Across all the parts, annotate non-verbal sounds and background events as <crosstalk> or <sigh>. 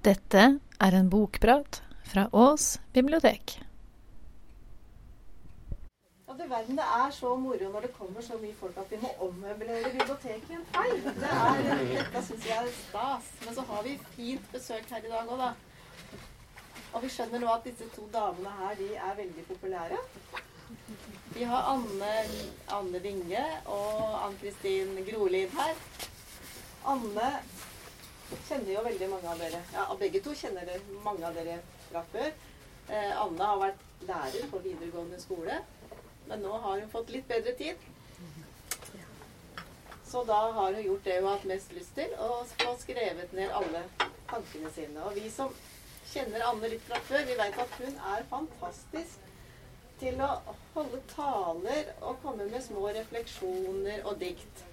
Dette er en bokprat fra Ås bibliotek. Ja, du verden, Det er så moro når det kommer så mye folk at vi må ommøblere biblioteket i en feil. Det er, dette syns jeg er stas. Men så har vi fint besøk her i dag òg, da. Og vi skjønner nå at disse to damene her, de er veldig populære. Vi har Anne, Anne Vinge og Ann-Kristin Grolid her. Anne kjenner jo veldig mange av dere. Ja, begge to kjenner dere, mange av dere fra før. Eh, Anne har vært lærer på videregående skole, men nå har hun fått litt bedre tid. Så da har hun gjort det hun har hatt mest lyst til, og få skrevet ned alle tankene sine. Og vi som kjenner Anne litt fra før, vi vet at hun er fantastisk til å holde taler og komme med små refleksjoner og dikt.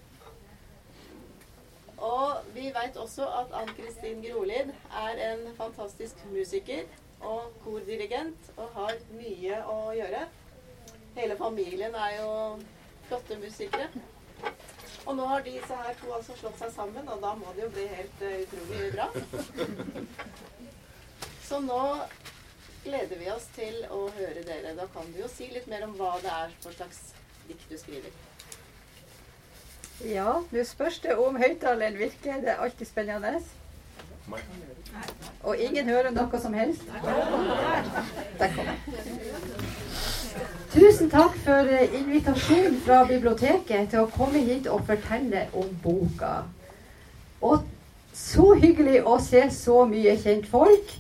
Og vi veit også at Ann-Kristin Grolid er en fantastisk musiker og kordirigent og har mye å gjøre. Hele familien er jo flotte musikere. Og nå har disse her to altså slått seg sammen, og da må det jo bli helt uh, utrolig bra. Så nå gleder vi oss til å høre dere. Da kan du jo si litt mer om hva det er for slags dikt du skriver. Ja, nå spørs det om høyttaleren virker. Det er alltid spennende. Og ingen hører noe som helst? Der kom Tusen takk for invitasjonen fra biblioteket til å komme hit og fortelle om boka. Og så hyggelig å se så mye kjent folk.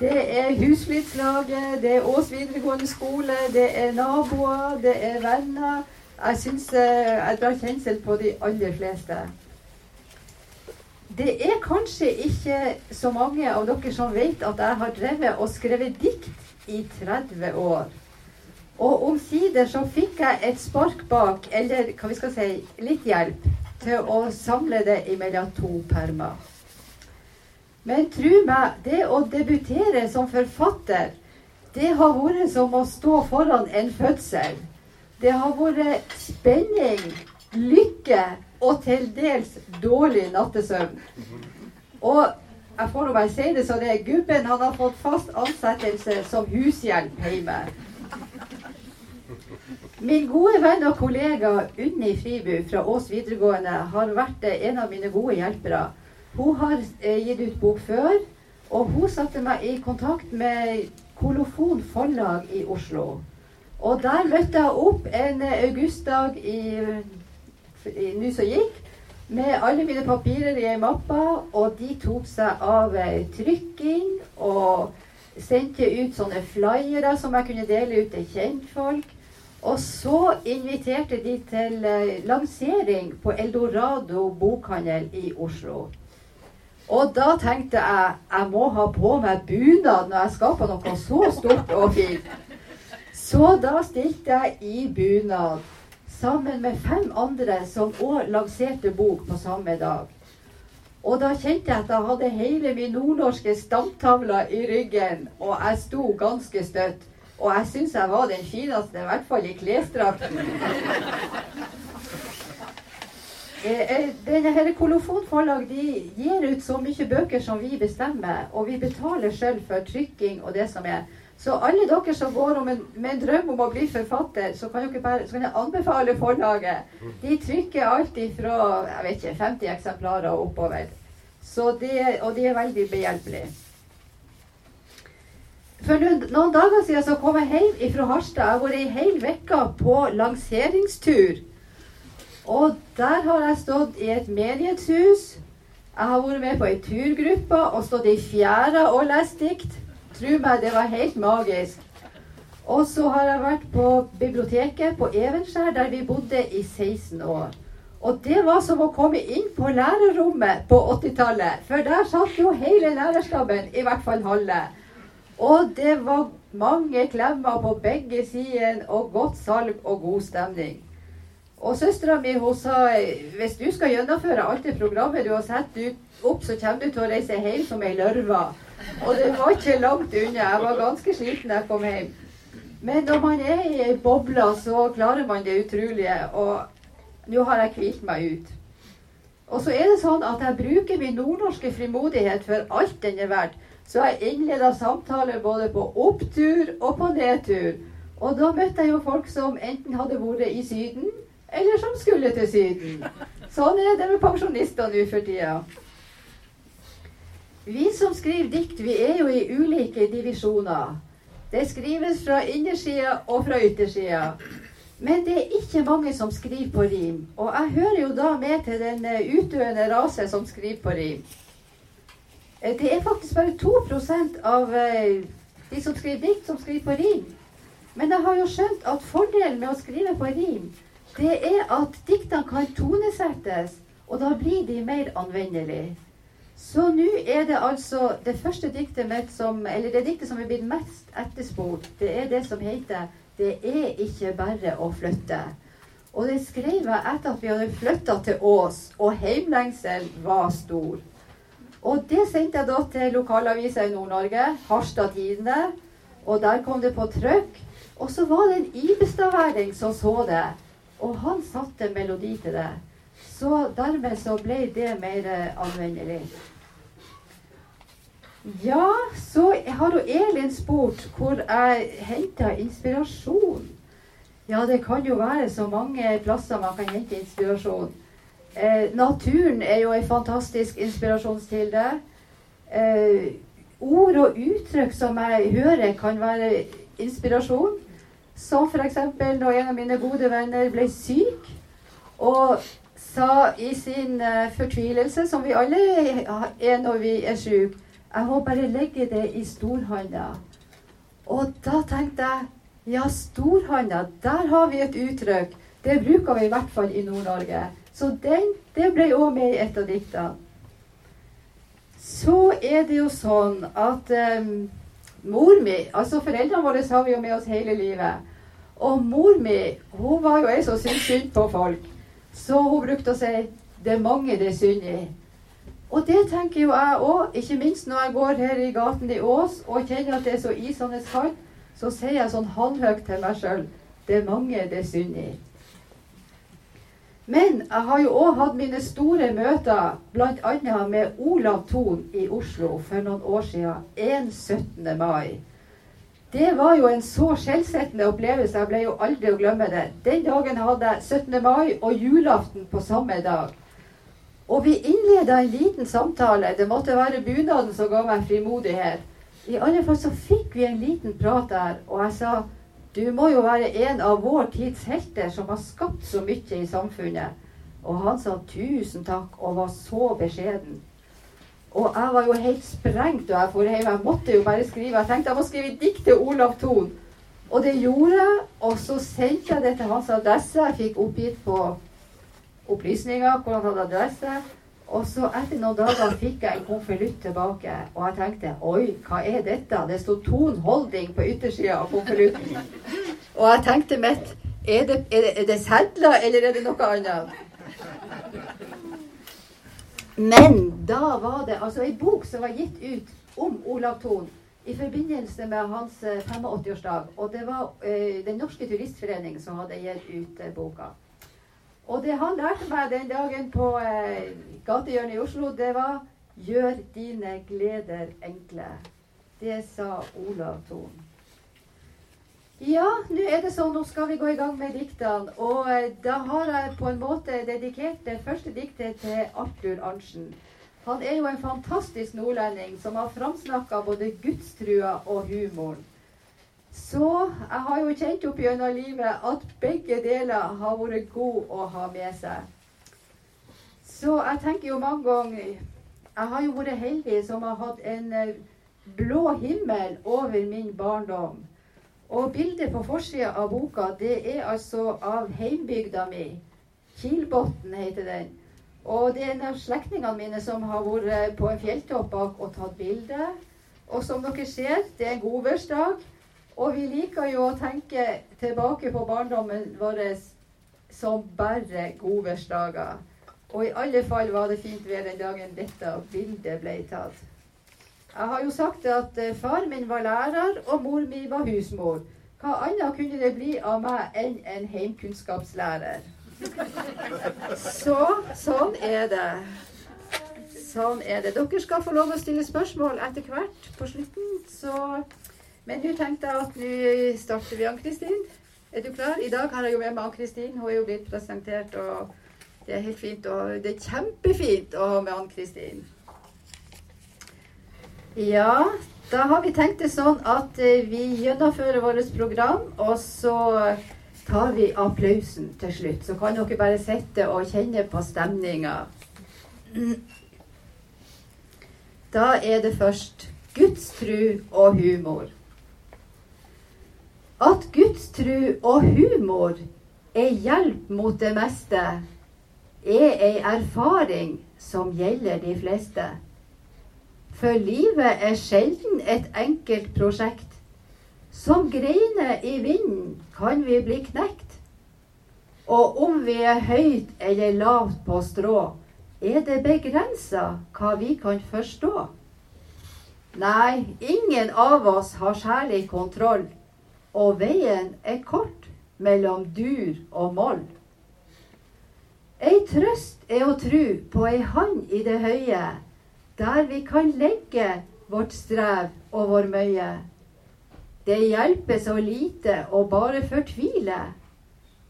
Det er Husflidslaget, det er Ås videregående skole, det er naboer, det er venner. Jeg syns eh, jeg drar kjensel på de aller fleste. Det er kanskje ikke så mange av dere som vet at jeg har drevet og skrevet dikt i 30 år. Og omsider så fikk jeg et spark bak, eller hva vi skal si, litt hjelp, til å samle det mellom to permer. Men tro meg, det å debutere som forfatter, det har vært som å stå foran en fødsel. Det har vært spenning, lykke og til dels dårlig nattesøvn. Og jeg får nå bare si det så det er gubben han har fått fast ansettelse som hushjelp hjemme. Min gode venn og kollega Unni Fribu fra Ås videregående har vært en av mine gode hjelpere. Hun har eh, gitt ut bok før, og hun satte meg i kontakt med Kolofon forlag i Oslo. Og der møtte jeg opp en augustdag i, i nå som gikk, med alle mine papirer i ei mappe, og de tok seg av trykking og sendte ut sånne flyere som jeg kunne dele ut til kjentfolk. Og så inviterte de til eh, lansering på Eldorado bokhandel i Oslo. Og da tenkte jeg jeg må ha på meg bunad når jeg skal på noe så stort og fint. Så da stilte jeg i bunad sammen med fem andre som òg lanserte bok på samme dag. Og da kjente jeg at jeg hadde hele min nordnorske stamtavle i ryggen, og jeg sto ganske støtt. Og jeg syns jeg var den fineste, i hvert fall i klesdrakten. Denne her Kolofonforlag de gir ut så mye bøker som vi bestemmer, og vi betaler sjøl for trykking og det som er. Så alle dere som går en, med en drøm om å bli forfatter, så kan, bare, så kan jeg anbefale forlaget. De trykker alltid fra jeg vet ikke, 50 eksemplarer og oppover. De, og de er veldig behjelpelige. For noen dager siden så kom jeg hjem fra Harstad. Jeg har vært ei hel uke på lanseringstur. Og der har jeg stått i et menighetshus. Jeg har vært med på ei turgruppe og stått i fjæra og lest dikt. Tro meg, det var helt magisk. Og så har jeg vært på biblioteket på Evenskjær, der vi bodde i 16 år. Og det var som å komme inn på lærerrommet på 80-tallet. For der satt jo hele lærerstaben, i hvert fall halve. Og det var mange klemmer på begge sider, og godt salg og god stemning. Og søstera mi hun sa hvis du skal gjennomføre alt det programmet du har satt opp, så kommer du til å reise hjem som ei lørve. Og det var ikke langt unna. Jeg var ganske sliten da jeg kom hjem. Men når man er i ei boble, så klarer man det utrolige. Og nå har jeg hvilt meg ut. Og så er det sånn at jeg bruker min nordnorske frimodighet for alt den er verdt. Så jeg innleda samtaler både på opptur og på nedtur. Og da møtte jeg jo folk som enten hadde vært i Syden, eller som skulle til Syden. Sånn er det med pensjonister nå for tida. Vi som skriver dikt, vi er jo i ulike divisjoner. Det skrives fra innersida og fra yttersida. Men det er ikke mange som skriver på rim. Og jeg hører jo da med til den eh, utdøende rase som skriver på rim. Eh, det er faktisk bare 2 av eh, de som skriver dikt, som skriver på rim. Men jeg har jo skjønt at fordelen med å skrive på rim, det er at diktene kan tonesettes, og da blir de mer anvendelige. Så nå er det altså det første diktet mitt som Eller det diktet som er blitt mest etterspurt, det er det som heter 'Det er ikke bare å flytte'. Og det skrev jeg etter at vi hadde flytta til Ås, og heimlengsel var stor. Og det sendte jeg da til lokalavisa i Nord-Norge, Harstad Tidende. Og der kom det på trykk. Og så var det en Ibestadværing som så det. Og han satte melodi til det. Så dermed så ble det mer anvendelig. Ja, så har jo Elin spurt hvor jeg henta inspirasjon. Ja, det kan jo være så mange plasser man kan hente inspirasjon. Eh, naturen er jo en fantastisk inspirasjonskilde. Eh, ord og uttrykk som jeg hører, kan være inspirasjon. Som f.eks. når en av mine gode venner ble syk. Og sa i sin uh, fortvilelse, som vi alle er når vi er syke Jeg må bare legge det i storhånda. Og da tenkte jeg ja, storhånda, der har vi et uttrykk. Det bruker vi i hvert fall i Nord-Norge. Så den, det ble òg med i et av diktene. Så er det jo sånn at um, mor mi Altså foreldrene våre har vi jo med oss hele livet. Og mor mi hun var jo ei som syntes synd på folk. Så hun brukte å si det er mange det er synd i. Og det tenker jo jeg òg, ikke minst når jeg går her i gaten i Ås og kjenner at det er så isende kaldt, så sier jeg sånn halvhøyt til meg sjøl det er mange det er synd i. Men jeg har jo òg hatt mine store møter, bl.a. med Olav Thon i Oslo for noen år siden, en 17. mai. Det var jo en så skjellsettende opplevelse. Jeg ble jo aldri å glemme det. Den dagen hadde jeg 17. mai og julaften på samme dag. Og vi innleda en liten samtale. Det måtte være bunaden som ga meg frimodighet. I alle fall så fikk vi en liten prat der, og jeg sa du må jo være en av vår tids helter som har skapt så mye i samfunnet. Og han sa tusen takk og var så beskjeden. Og jeg var jo helt sprengt da jeg for hjem. Jeg måtte jo bare skrive. Jeg tenkte jeg må skrive dikt til Olav Thon. Og det gjorde jeg. Og så sendte jeg det til hans adresse. Jeg fikk oppgitt på opplysninger hvor han hadde adresse. Og så etter noen dager fikk jeg en konvolutt tilbake. Og jeg tenkte oi, hva er dette? Det sto Thon Holding på yttersida av konvolutten. Og jeg tenkte mitt er det, er det, er det sedler, eller er det noe annet? Men da var det altså ei bok som var gitt ut om Olav Thon i forbindelse med hans 85-årsdag. Eh, og det var eh, Den norske turistforening som hadde gitt ut eh, boka. Og det han lærte meg den dagen på eh, gatehjørnet i Oslo, det var 'Gjør dine gleder enkle'. Det sa Olav Thon. Ja, nå er det sånn, nå skal vi gå i gang med diktene. Og eh, da har jeg på en måte dedikert det første diktet til Arthur Arntzen. Han er jo en fantastisk nordlending som har framsnakka både gudstrua og humoren. Så jeg har jo kjent opp gjennom livet at begge deler har vært gode å ha med seg. Så jeg tenker jo mange ganger Jeg har jo vært heldig som har hatt en eh, blå himmel over min barndom. Og bildet på forsida av boka, det er altså av heimbygda mi. Kilbotn heter den. Og det er en av slektningene mine som har vært på en fjelltopp bak og tatt bilde. Og som dere ser, det er en godværsdag. Og vi liker jo å tenke tilbake på barndommen vår som bare godværsdager. Og i alle fall var det fint vær den dagen dette bildet ble tatt. Jeg har jo sagt at uh, far min var lærer, og mor mi var husmor. Hva annet kunne det bli av meg enn en heimkunnskapslærer? Så sånn er det. Sånn er det. Dere skal få lov å stille spørsmål etter hvert på slutten. Så Men nå tenkte at nå starter vi, Ann-Kristin. Er du klar? I dag har jeg jo med meg Ann-Kristin. Hun er jo blitt presentert, og det er helt fint. Og det er kjempefint å ha med Ann-Kristin. Ja, da har vi tenkt det sånn at eh, vi gjennomfører vårt program, og så tar vi applausen til slutt. Så kan dere bare sitte og kjenne på stemninga. Da er det først Guds tru og humor. At gudstru og humor er hjelp mot det meste, er ei erfaring som gjelder de fleste. For livet er sjelden et enkelt prosjekt. Som greiner i vinden kan vi bli knekt. Og om vi er høyt eller lavt på strå, er det begrensa hva vi kan forstå. Nei, ingen av oss har særlig kontroll, og veien er kort mellom dur og moll. Ei trøst er å tru på ei hand i det høye, der vi kan legge vårt strev og vår møye. Det hjelper så lite å bare fortvile.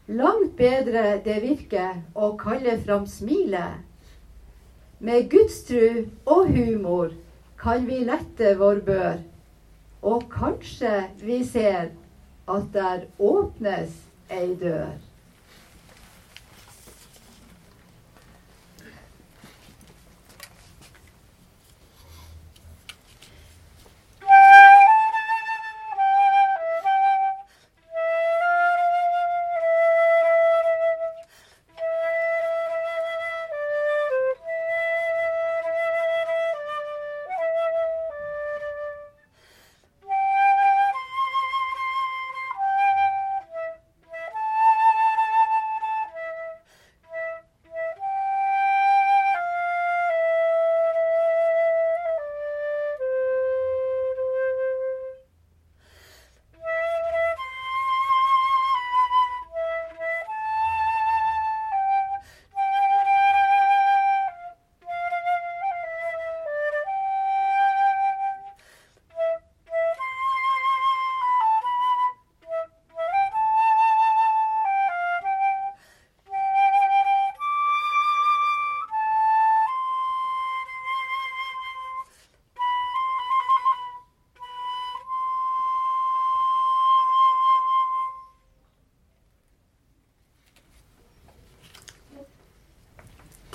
Langt bedre det virker å kalle fram smilet. Med gudstru og humor kan vi lette vår bør, og kanskje vi ser at der åpnes ei dør.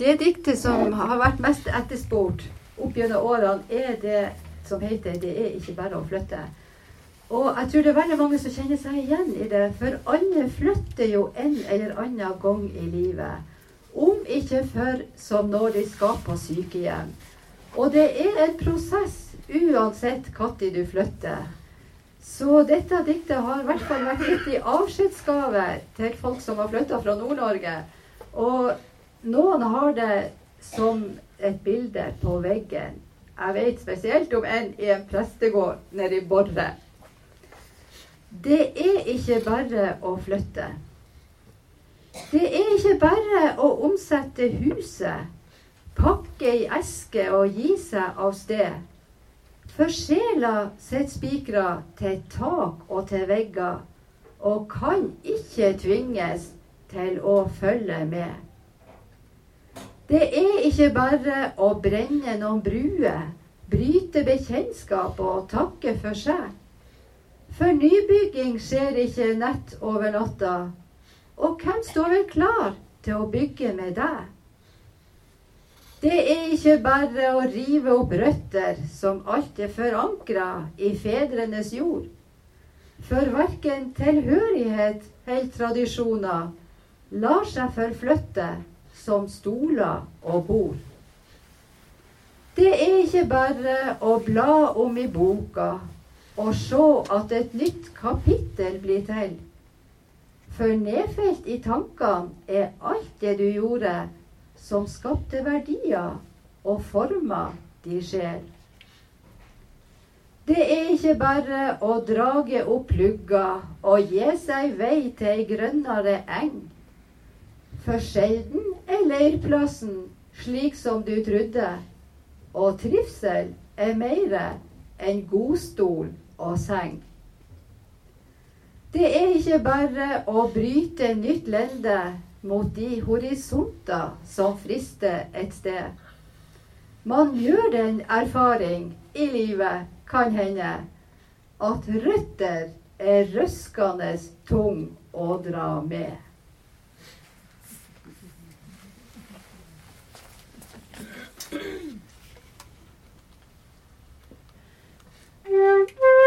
Det diktet som har vært mest etterspurt opp gjennom årene, er det som heter 'Det er ikke bare å flytte'. Og jeg tror det er veldig mange som kjenner seg igjen i det, for alle flytter jo en eller annen gang i livet. Om ikke før som når de skal på sykehjem. Og det er en prosess uansett når du flytter. Så dette diktet har i hvert fall vært gitt i avskjedsgave til folk som har flytta fra Nord-Norge. Og noen har det som et bilde på veggen. Jeg vet spesielt om en i en prestegård nede i Borre. Det er ikke bare å flytte. Det er ikke bare å omsette huset, pakke i eske og gi seg av sted. For sjela sitter spikra til tak og til vegger, og kan ikke tvinges til å følge med. Det er ikke bare å brenne noen bruer, bryte bekjentskap og takke for seg. For nybygging skjer ikke nett over natta. Og hvem står vel klar til å bygge med deg? Det er ikke bare å rive opp røtter som alt er forankra i fedrenes jord. For verken tilhørighet eller tradisjoner lar seg forflytte som stoler og bord. Det er ikke bare å bla om i boka og se at et nytt kapittel blir til. For nedfelt i tankene er alt det du gjorde som skapte verdier og forma de sjel. Det er ikke bare å drage opp plugger og gi seg vei til ei grønnere eng. For sjelden er leirplassen slik som du trodde. og trivsel er mer enn godstol og seng. Det er ikke bare å bryte nytt lende mot de horisonter som frister et sted. Man gjør den erfaring i livet, kan hende, at røtter er røskende tung å dra med. Thank you.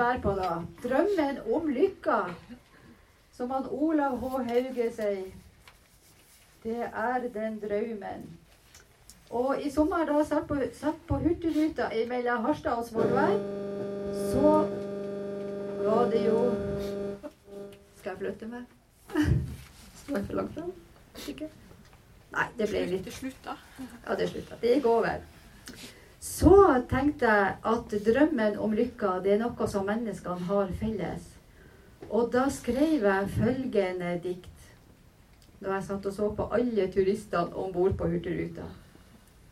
Drømmen på, da. Drømmen om lykka. Som han Olav H. Hauge sier. Det er den drømmen. Og i sommer, da satt på, satt på Hurtigruta mellom Harstad og Svolvær, så var det jo Skal jeg flytte meg? <laughs> Står jeg for langt fram? Ikke? Nei, det ble litt Det slutta. Ja, det slutta. Det gikk over. Så tenkte jeg at drømmen om lykka det er noe som menneskene har felles. Og da skrev jeg følgende dikt da jeg satt og så på alle turistene om bord på Hurtigruta.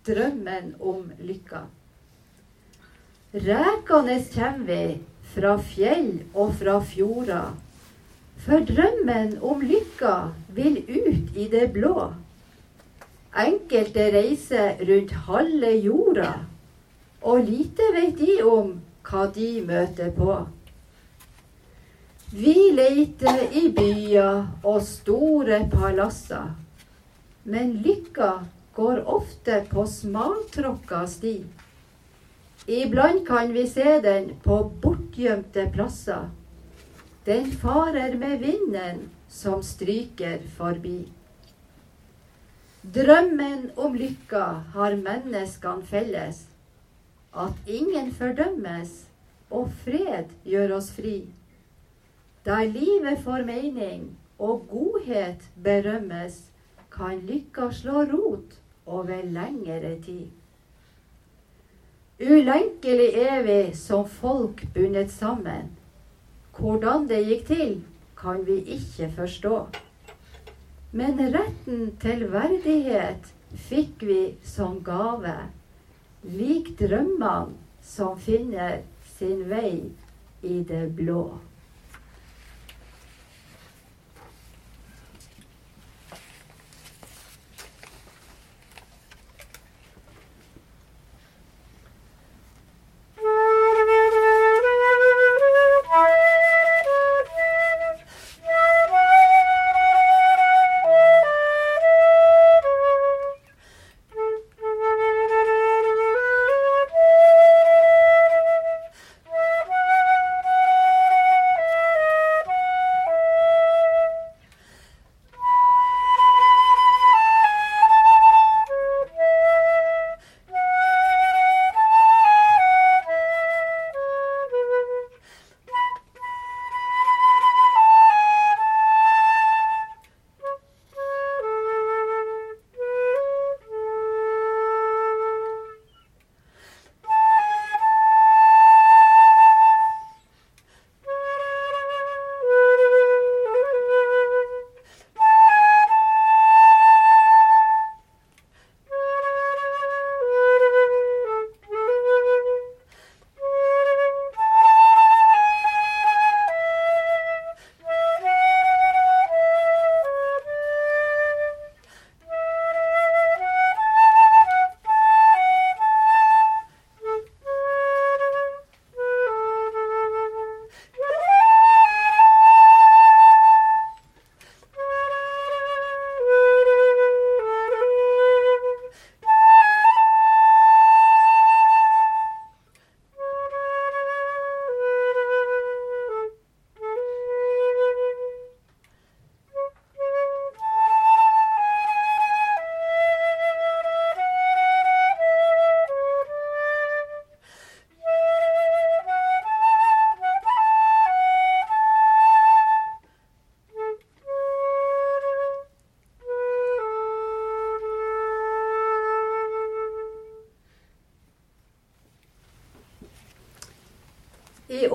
Drømmen om lykka. Rekende kommer vi fra fjell og fra fjorder. For drømmen om lykka vil ut i det blå. Enkelte reiser rundt halve jorda, og lite vet de om hva de møter på. Vi leiter i byer og store palasser, men lykka går ofte på smaltråkka sti. Iblant kan vi se den på bortgjemte plasser. Den farer med vinden som stryker forbi. Drømmen om lykka har menneskene felles. At ingen fordømmes, og fred gjør oss fri. Der livet får mening og godhet berømmes, kan lykka slå rot over lengre tid. Ulenkelig vi som folk bundet sammen. Hvordan det gikk til, kan vi ikke forstå. Men retten til verdighet fikk vi som gave, lik drømmene som finner sin vei i det blå.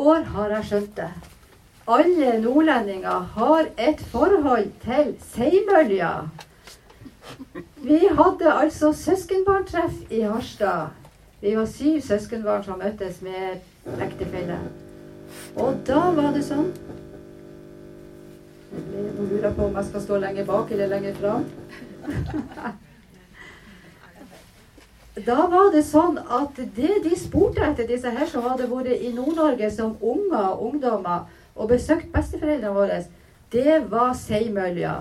År har jeg skjønt det. Alle nordlendinger har et forhold til Seimølja. Vi hadde altså søskenbarntreff i Harstad. Vi var syv søskenbarn som møttes med ektefelle. Og da var det sånn Nå lurer jeg på om jeg skal stå lenger bak eller lenger fram. Da var det sånn at det de spurte etter, disse her som hadde vært i Nord-Norge som unger og ungdommer og besøkt besteforeldrene våre, det var seimølja.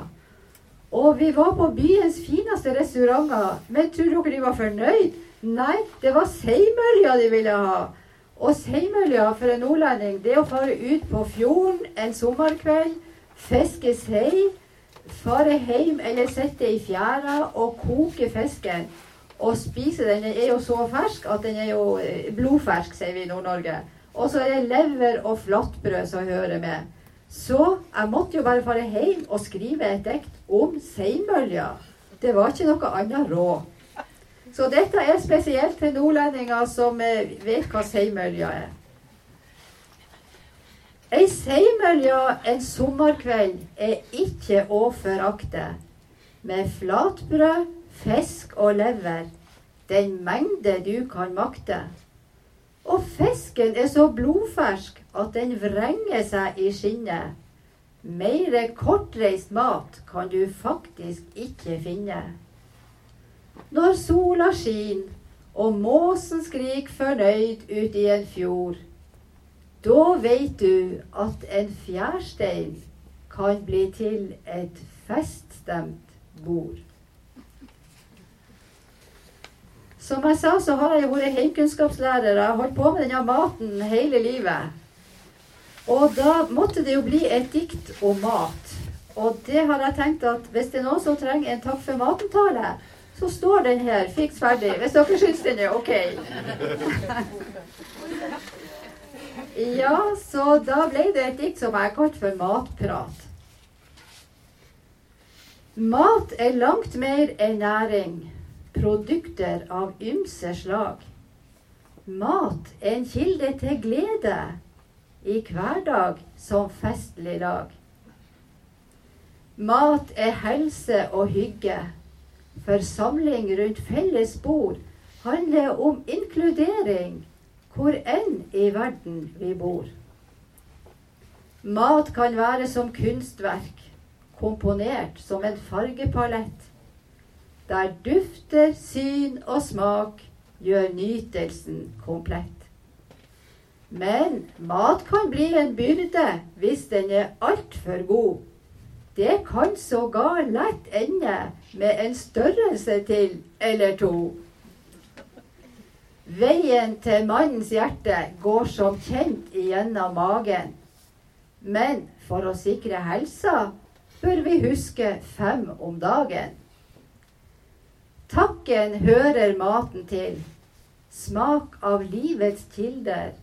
Og vi var på byens fineste restauranter. Men tror dere de var fornøyd? Nei, det var seimølja de ville ha. Og seimølja for en nordlending, det å fare ut på fjorden en sommerkveld, fiske sei, fare hjem eller sitte i fjæra og koke fisken og spise den. Er jo så fersk at den er jo eh, blodfersk, sier vi i Nord-Norge. Og så er det lever og flatbrød som hører med. Så jeg måtte jo bare fare hjem og skrive et dikt om seimølja. Det var ikke noe annet råd. Så dette er spesielt til nordlendinger som eh, vet hva seimølja er. Ei seimølja en sommerkveld er ikke å forakte. Med flatbrød, fisk og lever, den mengde du kan makte. Og fisken er så blodfersk at den vrenger seg i skinnet. Mere kortreist mat kan du faktisk ikke finne. Når sola skinner og måsen skrik fornøyd ut i en fjord, da veit du at en fjærstein kan bli til et feststemt bord. Som jeg sa, så har jeg vært heimkunnskapslærer. Jeg har holdt på med denne maten hele livet. Og da måtte det jo bli et dikt om mat. Og det har jeg tenkt at hvis det er noen som trenger en takk for maten-tale, så står den her fiks ferdig. Hvis dere syns den er ok. Ja, så da ble det et dikt som jeg kalte for Matprat. Mat er langt mer enn næring produkter av ymse slag. Mat er en kilde til glede i hverdag som festlig dag. Mat er helse og hygge. For samling rundt felles bord handler om inkludering hvor enn i verden vi bor. Mat kan være som kunstverk, komponert som en fargepalett der dufter, syn og smak gjør nytelsen komplett. Men mat kan bli en byrde hvis den er altfor god. Det kan sågar lett ende med en størrelse til eller to. Veien til mannens hjerte går som kjent igjennom magen. Men for å sikre helsa bør vi huske fem om dagen. Takken hører maten til. Smak av livets kilder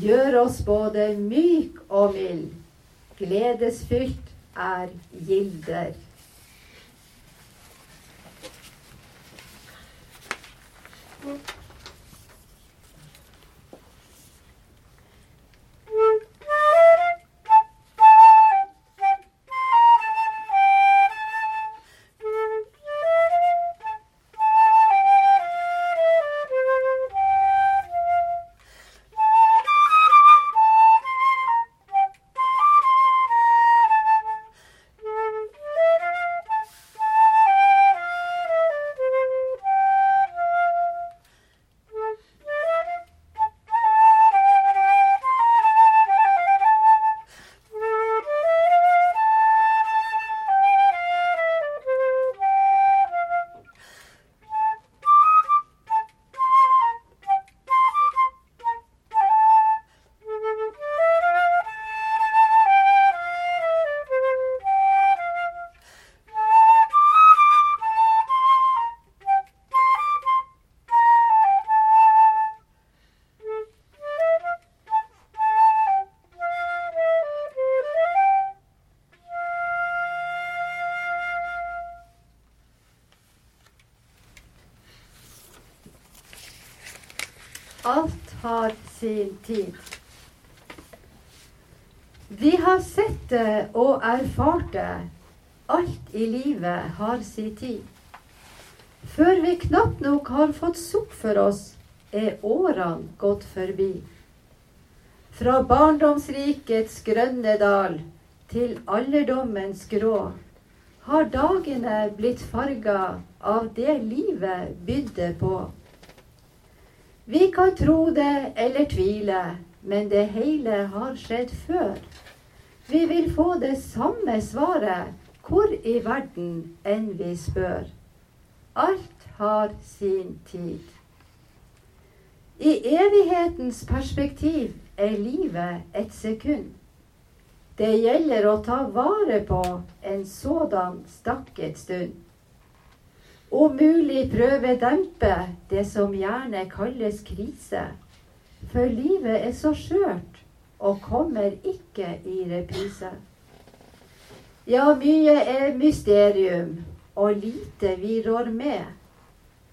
gjør oss både myk og mild. Gledesfylt er gilder. Alt sin tid. Vi har sett det og erfart det. Alt i livet har sin tid. Før vi knapt nok har fått sopp for oss, er årene gått forbi. Fra barndomsrikets grønne dal til alderdommens grå har dagene blitt farga av det livet bydde på. Vi kan tro det eller tvile, men det hele har skjedd før. Vi vil få det samme svaret hvor i verden enn vi spør. Alt har sin tid. I evighetens perspektiv er livet et sekund. Det gjelder å ta vare på en sådan stakket stund. Om mulig prøve dempe det som gjerne kalles krise. For livet er så skjørt og kommer ikke i reprise. Ja, mye er mysterium, og lite vi rår med.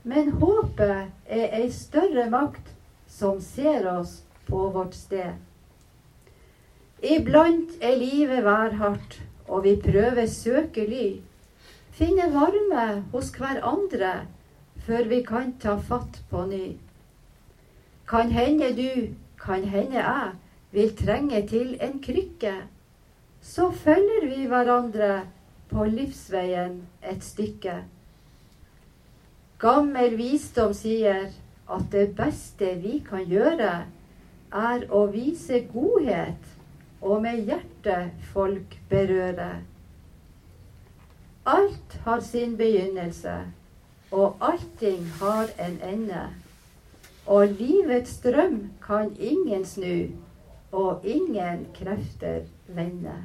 Men håpet er ei større makt som ser oss på vårt sted. Iblant er livet værhardt, og vi prøver søke ly. Finne varme hos hverandre før vi kan ta fatt på ny. Kan hende du, kan hende jeg, vil trenge til en krykke. Så følger vi hverandre på livsveien et stykke. Gammel visdom sier at det beste vi kan gjøre, er å vise godhet og med hjertet folk berøre. Alt har sin begynnelse, og allting har en ende. Og livets drøm kan ingen snu, og ingen krefter vende.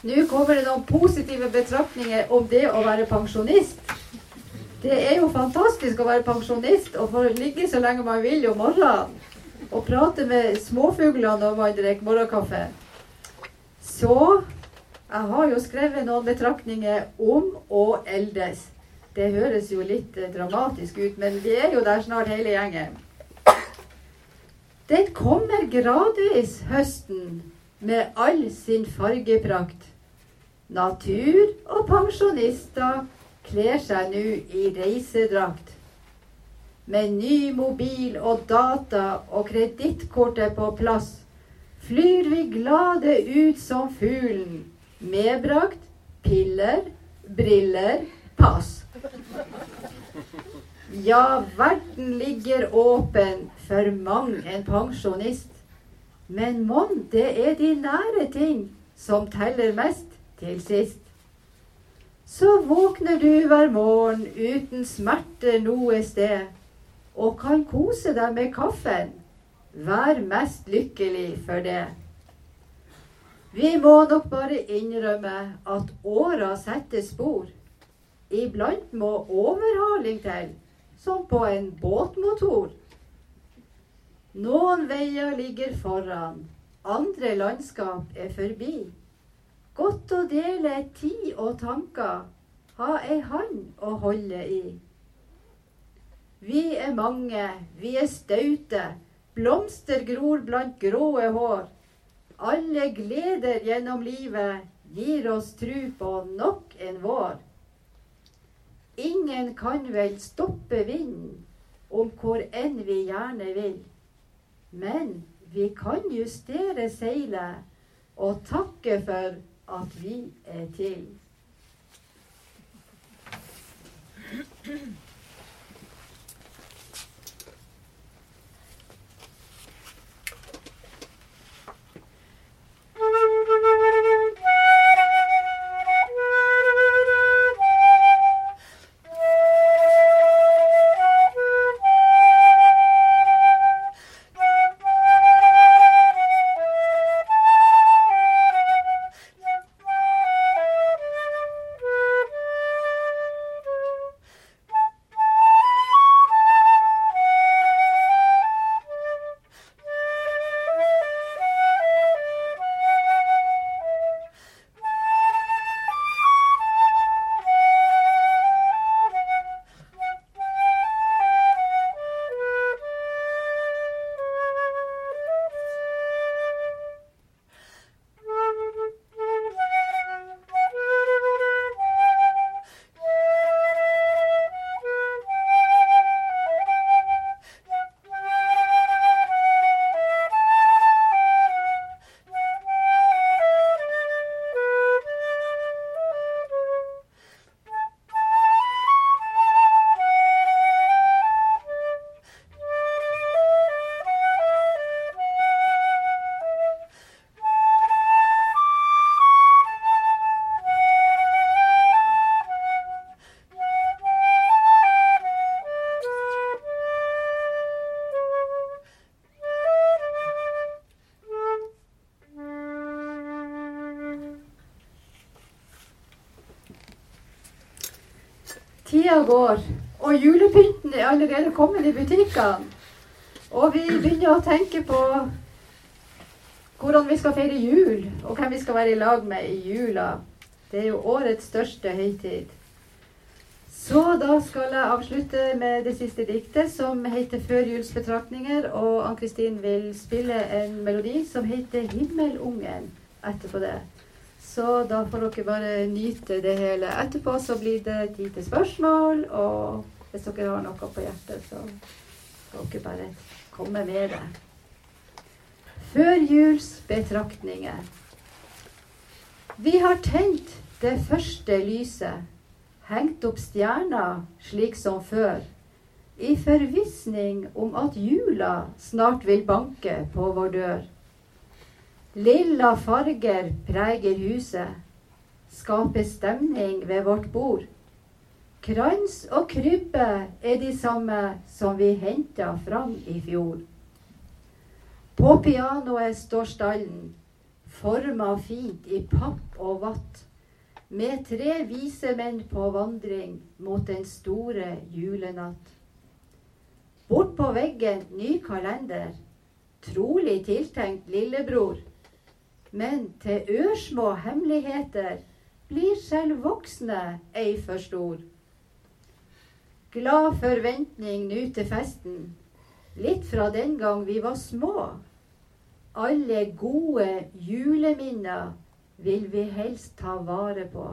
Nå kommer det noen positive betraktninger om det å være pensjonist. Det er jo fantastisk å være pensjonist og få ligge så lenge man vil om morgenen. Og prate med småfuglene når man drikker morgenkaffe. Så jeg har jo skrevet noen betraktninger om å eldes. Det høres jo litt eh, dramatisk ut, men vi er jo der snart hele gjengen. Den kommer gradvis, høsten, med all sin fargeprakt. Natur og pensjonister kler seg nå i reisedrakt. Med ny mobil og data og kredittkortet på plass flyr vi glade ut som fuglen. Medbrakt piller, briller, pass. Ja, verden ligger åpen for mang en pensjonist. Men mon det er de nære ting som teller mest til sist. Så våkner du hver morgen uten smerte noe sted, og kan kose deg med kaffen. Vær mest lykkelig for det. Vi må nok bare innrømme at åra setter spor. Iblant må overhaling til, som på en båtmotor. Noen veier ligger foran, andre landskap er forbi. Godt å dele tid og tanker, ha ei hand å holde i. Vi er mange, vi er staute, blomster gror blant gråe hår. Alle gleder gjennom livet gir oss tru på nok en vår. Ingen kan vel stoppe vinden om hvor enn vi gjerne vil. Men vi kan justere seilet og takke for at vi er til. Tida går, og julepynten er allerede kommet i butikkene. Og vi begynner å tenke på hvordan vi skal feire jul, og hvem vi skal være i lag med i jula. Det er jo årets største høytid. Så da skal jeg avslutte med det siste diktet, som heter 'Førjulsbetraktninger'. Og Ann-Kristin vil spille en melodi som heter 'Himmelungen' etterpå det. Så da får dere bare nyte det hele. Etterpå så blir det tid til spørsmål, og hvis dere har noe på hjertet, så skal dere bare komme med det. Førjulsbetraktninger. Vi har tent det første lyset, hengt opp stjerner slik som før, i forvissning om at jula snart vil banke på vår dør. Lilla farger preger huset, skaper stemning ved vårt bord. Krans og krybbe er de samme som vi henta fram i fjor. På pianoet står stallen, forma fint i papp og vatt. med tre vise menn på vandring mot den store julenatt. Bort på veggen ny kalender, trolig tiltenkt lillebror. Men til ørsmå hemmeligheter blir selv voksne ei for stor. Glad forventning nu til festen, litt fra den gang vi var små. Alle gode juleminner vil vi helst ta vare på.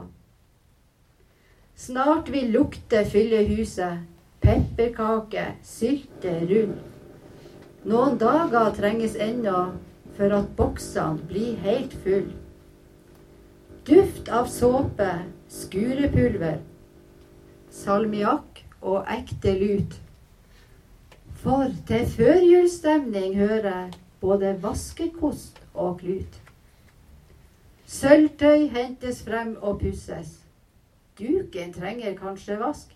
Snart vil lukte fylle huset, pepperkake, sylte, rull. Noen dager trenges ennå for at boksene blir helt full. Duft av såpe, skurepulver, salmiakk og ekte lut. For til førjulsstemning hører både vaskekost og klut. Sølvtøy hentes frem og pusses. Duken trenger kanskje vask.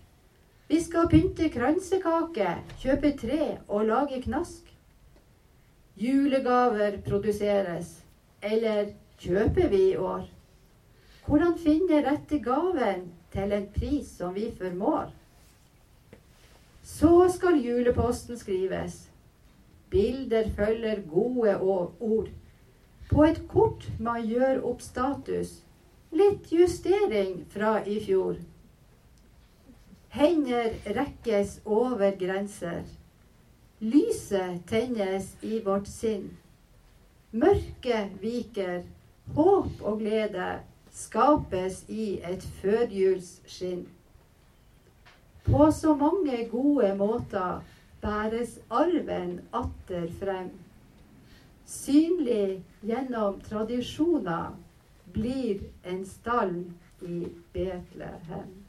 Vi skal pynte kransekake, kjøpe tre og lage knask. Julegaver produseres, eller kjøper vi i år? Hvordan finne rette gaven til en pris som vi formår? Så skal juleposten skrives. Bilder følger gode ord. På et kort man gjør opp status. Litt justering fra i fjor. Hender rekkes over grenser. Lyset tennes i vårt sinn. Mørket viker. Håp og glede skapes i et førjulsskinn. På så mange gode måter bæres arven atter frem. Synlig gjennom tradisjoner blir en stall i Betlehem.